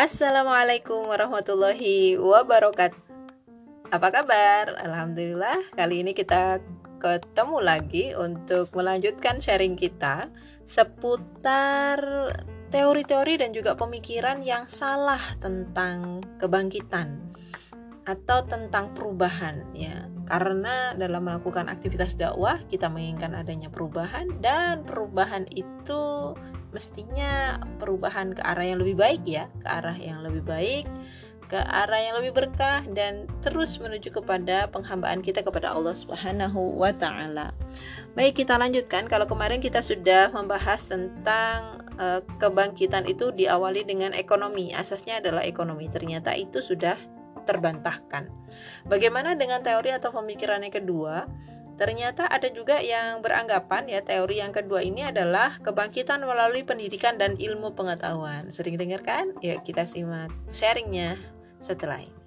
Assalamualaikum warahmatullahi wabarakatuh. Apa kabar? Alhamdulillah, kali ini kita ketemu lagi untuk melanjutkan sharing kita seputar teori-teori dan juga pemikiran yang salah tentang kebangkitan atau tentang perubahan ya. Karena dalam melakukan aktivitas dakwah kita menginginkan adanya perubahan dan perubahan itu mestinya perubahan ke arah yang lebih baik ya, ke arah yang lebih baik, ke arah yang lebih berkah dan terus menuju kepada penghambaan kita kepada Allah Subhanahu wa taala. Baik, kita lanjutkan. Kalau kemarin kita sudah membahas tentang uh, kebangkitan itu diawali dengan ekonomi. Asasnya adalah ekonomi. Ternyata itu sudah terbantahkan. Bagaimana dengan teori atau pemikiran yang kedua? Ternyata ada juga yang beranggapan ya teori yang kedua ini adalah kebangkitan melalui pendidikan dan ilmu pengetahuan. Sering dengar kan? Ya kita simak sharingnya setelah ini.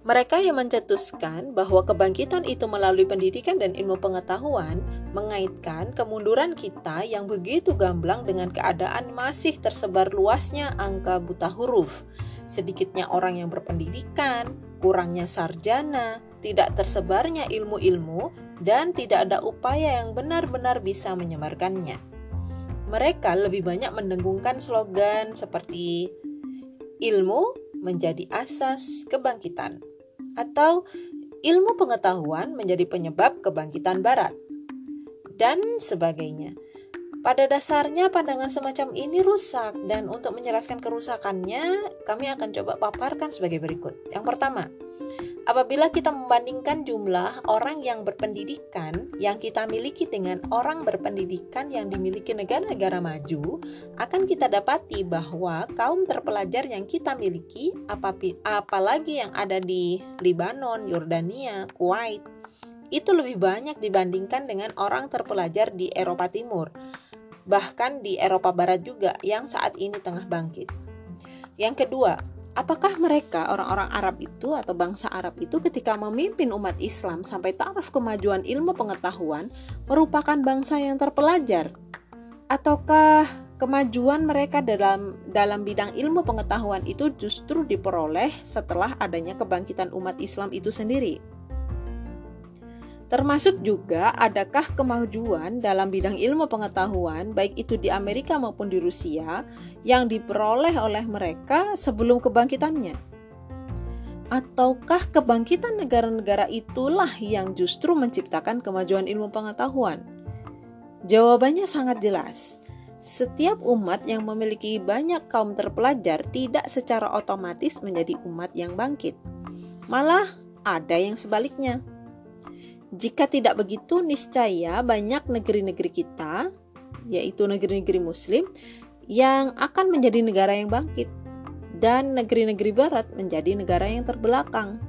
Mereka yang mencetuskan bahwa kebangkitan itu melalui pendidikan dan ilmu pengetahuan mengaitkan kemunduran kita yang begitu gamblang dengan keadaan masih tersebar luasnya angka buta huruf, sedikitnya orang yang berpendidikan, kurangnya sarjana, tidak tersebarnya ilmu-ilmu, dan tidak ada upaya yang benar-benar bisa menyebarkannya. Mereka lebih banyak mendengungkan slogan seperti ilmu menjadi asas kebangkitan atau ilmu pengetahuan menjadi penyebab kebangkitan barat dan sebagainya. Pada dasarnya pandangan semacam ini rusak dan untuk menjelaskan kerusakannya kami akan coba paparkan sebagai berikut. Yang pertama, apabila kita membandingkan jumlah orang yang berpendidikan yang kita miliki dengan orang berpendidikan yang dimiliki negara-negara maju, akan kita dapati bahwa kaum terpelajar yang kita miliki apalagi yang ada di Libanon, Yordania, Kuwait, itu lebih banyak dibandingkan dengan orang terpelajar di Eropa Timur bahkan di Eropa Barat juga yang saat ini tengah bangkit. Yang kedua, apakah mereka orang-orang Arab itu atau bangsa Arab itu ketika memimpin umat Islam sampai taraf kemajuan ilmu pengetahuan merupakan bangsa yang terpelajar? Ataukah kemajuan mereka dalam dalam bidang ilmu pengetahuan itu justru diperoleh setelah adanya kebangkitan umat Islam itu sendiri? Termasuk juga adakah kemajuan dalam bidang ilmu pengetahuan baik itu di Amerika maupun di Rusia yang diperoleh oleh mereka sebelum kebangkitannya? Ataukah kebangkitan negara-negara itulah yang justru menciptakan kemajuan ilmu pengetahuan? Jawabannya sangat jelas. Setiap umat yang memiliki banyak kaum terpelajar tidak secara otomatis menjadi umat yang bangkit. Malah ada yang sebaliknya jika tidak begitu, niscaya banyak negeri-negeri kita, yaitu negeri-negeri Muslim, yang akan menjadi negara yang bangkit, dan negeri-negeri Barat menjadi negara yang terbelakang.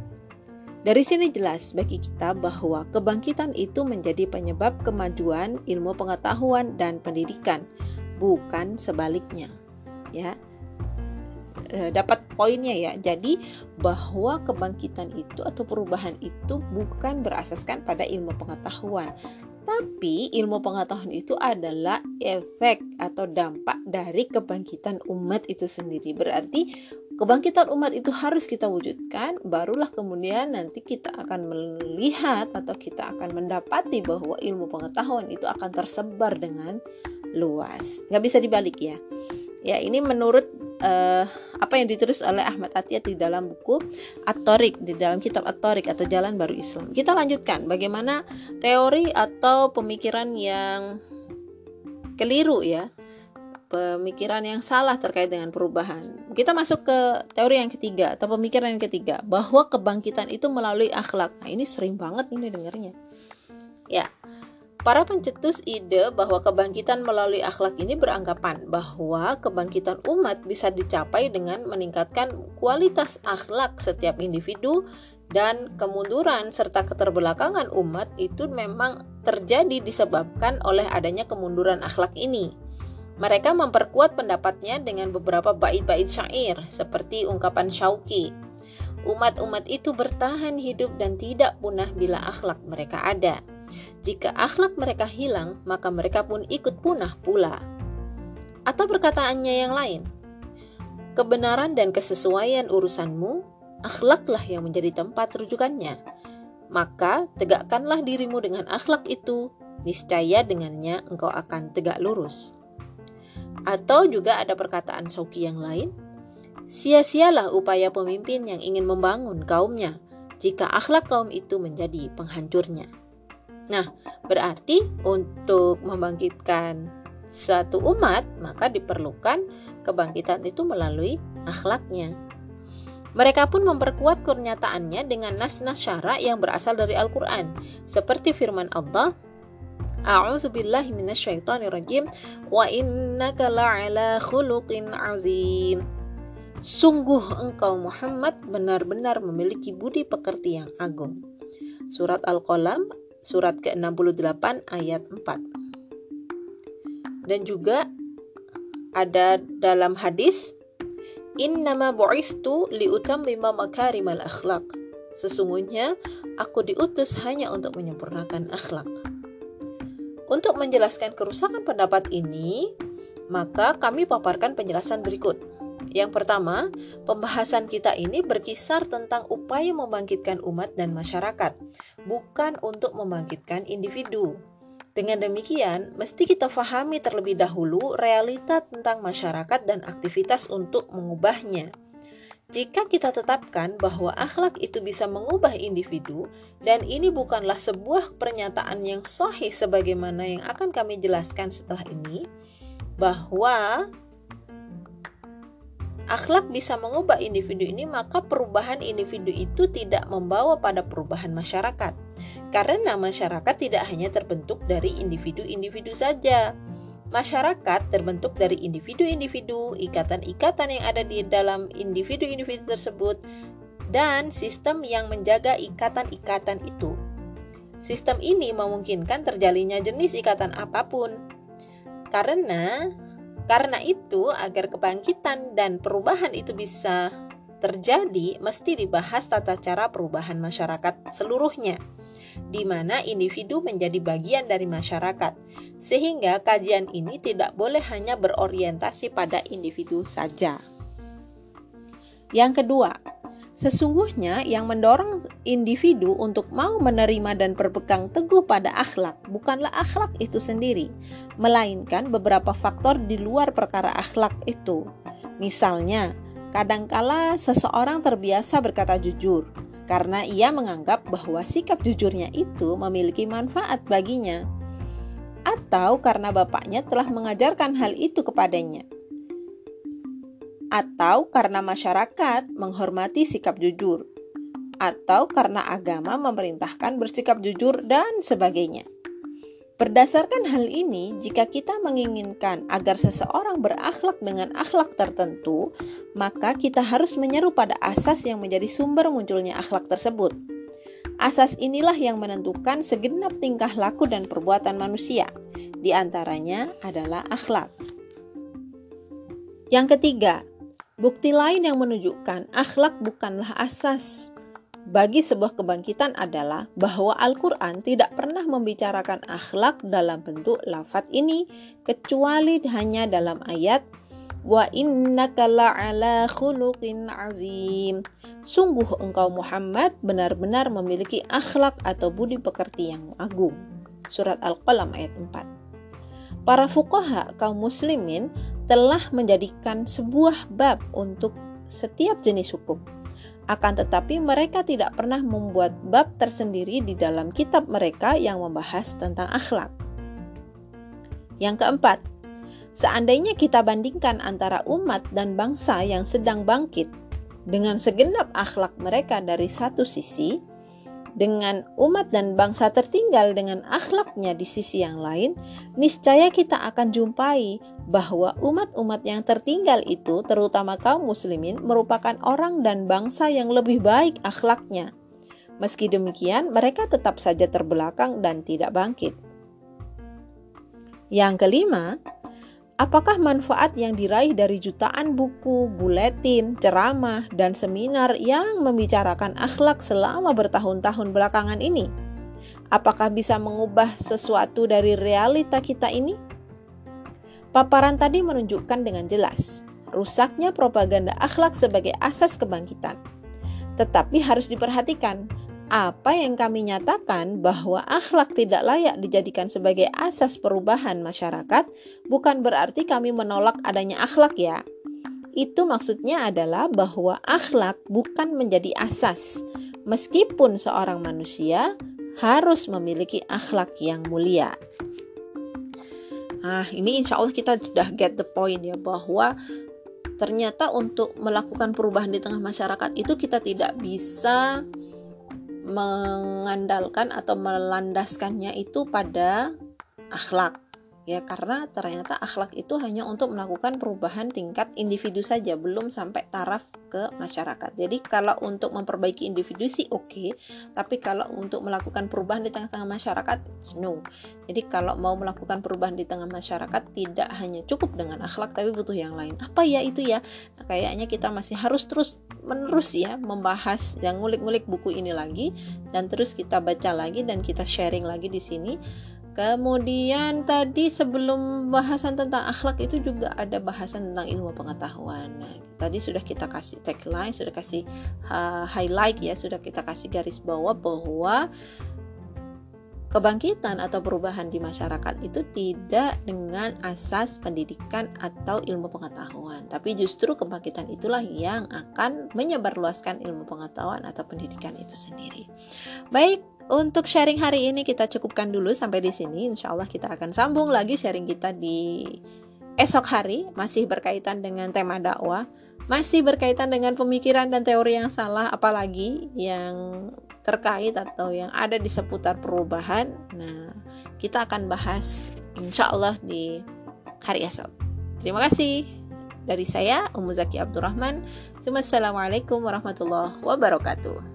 Dari sini jelas bagi kita bahwa kebangkitan itu menjadi penyebab kemajuan ilmu pengetahuan dan pendidikan, bukan sebaliknya. Ya, e, dapat poinnya ya. Jadi bahwa kebangkitan itu atau perubahan itu bukan berasaskan pada ilmu pengetahuan, tapi ilmu pengetahuan itu adalah efek atau dampak dari kebangkitan umat itu sendiri. Berarti kebangkitan umat itu harus kita wujudkan, barulah kemudian nanti kita akan melihat atau kita akan mendapati bahwa ilmu pengetahuan itu akan tersebar dengan luas. Nggak bisa dibalik ya. Ya, ini menurut uh, apa yang ditulis oleh Ahmad Atiyah di dalam buku At-Tariq di dalam kitab At-Tariq atau Jalan Baru Islam. Kita lanjutkan bagaimana teori atau pemikiran yang keliru ya. Pemikiran yang salah terkait dengan perubahan. Kita masuk ke teori yang ketiga atau pemikiran yang ketiga bahwa kebangkitan itu melalui akhlak. Nah, ini sering banget ini dengarnya. Ya, Para pencetus ide bahwa kebangkitan melalui akhlak ini beranggapan bahwa kebangkitan umat bisa dicapai dengan meningkatkan kualitas akhlak setiap individu dan kemunduran serta keterbelakangan umat itu memang terjadi disebabkan oleh adanya kemunduran akhlak ini. Mereka memperkuat pendapatnya dengan beberapa bait-bait syair seperti ungkapan Syauqi. Umat-umat itu bertahan hidup dan tidak punah bila akhlak mereka ada. Jika akhlak mereka hilang, maka mereka pun ikut punah pula. Atau perkataannya yang lain, kebenaran dan kesesuaian urusanmu, akhlaklah yang menjadi tempat rujukannya. Maka tegakkanlah dirimu dengan akhlak itu, niscaya dengannya engkau akan tegak lurus. Atau juga ada perkataan Sauki yang lain, sia-sialah upaya pemimpin yang ingin membangun kaumnya jika akhlak kaum itu menjadi penghancurnya. Nah, berarti untuk membangkitkan suatu umat, maka diperlukan kebangkitan itu melalui akhlaknya. Mereka pun memperkuat kernyataannya dengan nas-nas syara yang berasal dari Al-Quran, seperti firman Allah, A'udzu billahi minasyaitonirrajim wa innaka la'ala khuluqin azim. Sungguh engkau Muhammad benar-benar memiliki budi pekerti yang agung. Surat Al-Qalam surat ke-68 ayat 4. Dan juga ada dalam hadis Innama bu'istu liutammima makarimal akhlak. Sesungguhnya aku diutus hanya untuk menyempurnakan akhlak. Untuk menjelaskan kerusakan pendapat ini, maka kami paparkan penjelasan berikut. Yang pertama, pembahasan kita ini berkisar tentang upaya membangkitkan umat dan masyarakat, bukan untuk membangkitkan individu. Dengan demikian, mesti kita fahami terlebih dahulu realita tentang masyarakat dan aktivitas untuk mengubahnya. Jika kita tetapkan bahwa akhlak itu bisa mengubah individu, dan ini bukanlah sebuah pernyataan yang sahih sebagaimana yang akan kami jelaskan setelah ini, bahwa akhlak bisa mengubah individu ini, maka perubahan individu itu tidak membawa pada perubahan masyarakat. Karena masyarakat tidak hanya terbentuk dari individu-individu saja. Masyarakat terbentuk dari individu-individu, ikatan-ikatan yang ada di dalam individu-individu tersebut, dan sistem yang menjaga ikatan-ikatan itu. Sistem ini memungkinkan terjalinnya jenis ikatan apa pun. Karena karena itu agar kebangkitan dan perubahan itu bisa terjadi mesti dibahas tata cara perubahan masyarakat seluruhnya di mana individu menjadi bagian dari masyarakat, sehingga kajian ini tidak boleh hanya berorientasi pada individu saja. Yang kedua, sesungguhnya yang mendorong individu untuk mau menerima dan berpegang teguh pada akhlak bukanlah akhlak itu sendiri, melainkan beberapa faktor di luar perkara akhlak itu. Misalnya, kadangkala seseorang terbiasa berkata jujur, karena ia menganggap bahwa sikap jujurnya itu memiliki manfaat baginya, atau karena bapaknya telah mengajarkan hal itu kepadanya, atau karena masyarakat menghormati sikap jujur, atau karena agama memerintahkan bersikap jujur, dan sebagainya. Berdasarkan hal ini, jika kita menginginkan agar seseorang berakhlak dengan akhlak tertentu, maka kita harus menyeru pada asas yang menjadi sumber munculnya akhlak tersebut. Asas inilah yang menentukan segenap tingkah laku dan perbuatan manusia. Di antaranya adalah akhlak. Yang ketiga, bukti lain yang menunjukkan akhlak bukanlah asas. Bagi sebuah kebangkitan adalah bahwa Al-Quran tidak pernah membicarakan akhlak dalam bentuk lafat ini kecuali hanya dalam ayat wa innaka la'ala khuluqin azim. Sungguh engkau Muhammad benar-benar memiliki akhlak atau budi pekerti yang agung. Surat Al-Qalam ayat 4 para fuqaha kaum muslimin telah menjadikan sebuah bab untuk setiap jenis hukum akan tetapi mereka tidak pernah membuat bab tersendiri di dalam kitab mereka yang membahas tentang akhlak. Yang keempat, seandainya kita bandingkan antara umat dan bangsa yang sedang bangkit dengan segenap akhlak mereka dari satu sisi, dengan umat dan bangsa tertinggal dengan akhlaknya di sisi yang lain, niscaya kita akan jumpai bahwa umat-umat yang tertinggal itu, terutama kaum muslimin, merupakan orang dan bangsa yang lebih baik akhlaknya. Meski demikian, mereka tetap saja terbelakang dan tidak bangkit. Yang kelima, Apakah manfaat yang diraih dari jutaan buku, buletin, ceramah, dan seminar yang membicarakan akhlak selama bertahun-tahun belakangan ini? Apakah bisa mengubah sesuatu dari realita kita ini? Paparan tadi menunjukkan dengan jelas rusaknya propaganda akhlak sebagai asas kebangkitan. Tetapi harus diperhatikan, apa yang kami nyatakan bahwa akhlak tidak layak dijadikan sebagai asas perubahan masyarakat bukan berarti kami menolak adanya akhlak ya. Itu maksudnya adalah bahwa akhlak bukan menjadi asas, meskipun seorang manusia harus memiliki akhlak yang mulia. Nah, ini insya Allah kita sudah get the point ya bahwa ternyata untuk melakukan perubahan di tengah masyarakat itu kita tidak bisa mengandalkan atau melandaskannya itu pada akhlak. Ya karena ternyata akhlak itu hanya untuk melakukan perubahan tingkat individu saja belum sampai taraf ke masyarakat. Jadi kalau untuk memperbaiki individu sih oke okay, tapi kalau untuk melakukan perubahan di tengah-tengah masyarakat no. Jadi kalau mau melakukan perubahan di tengah masyarakat tidak hanya cukup dengan akhlak tapi butuh yang lain. Apa ya itu ya? Nah, kayaknya kita masih harus terus menerus ya membahas dan ngulik-ngulik buku ini lagi dan terus kita baca lagi dan kita sharing lagi di sini Kemudian tadi sebelum bahasan tentang akhlak itu juga ada bahasan tentang ilmu pengetahuan. Nah, tadi sudah kita kasih tagline, sudah kasih highlight ya, sudah kita kasih garis bawah bahwa kebangkitan atau perubahan di masyarakat itu tidak dengan asas pendidikan atau ilmu pengetahuan, tapi justru kebangkitan itulah yang akan menyebarluaskan ilmu pengetahuan atau pendidikan itu sendiri. Baik, untuk sharing hari ini kita cukupkan dulu sampai di sini. Insya Allah kita akan sambung lagi sharing kita di esok hari masih berkaitan dengan tema dakwah, masih berkaitan dengan pemikiran dan teori yang salah, apalagi yang terkait atau yang ada di seputar perubahan. Nah, kita akan bahas insya Allah di hari esok. Terima kasih dari saya Ummu Zaki Abdurrahman. Assalamualaikum warahmatullahi wabarakatuh.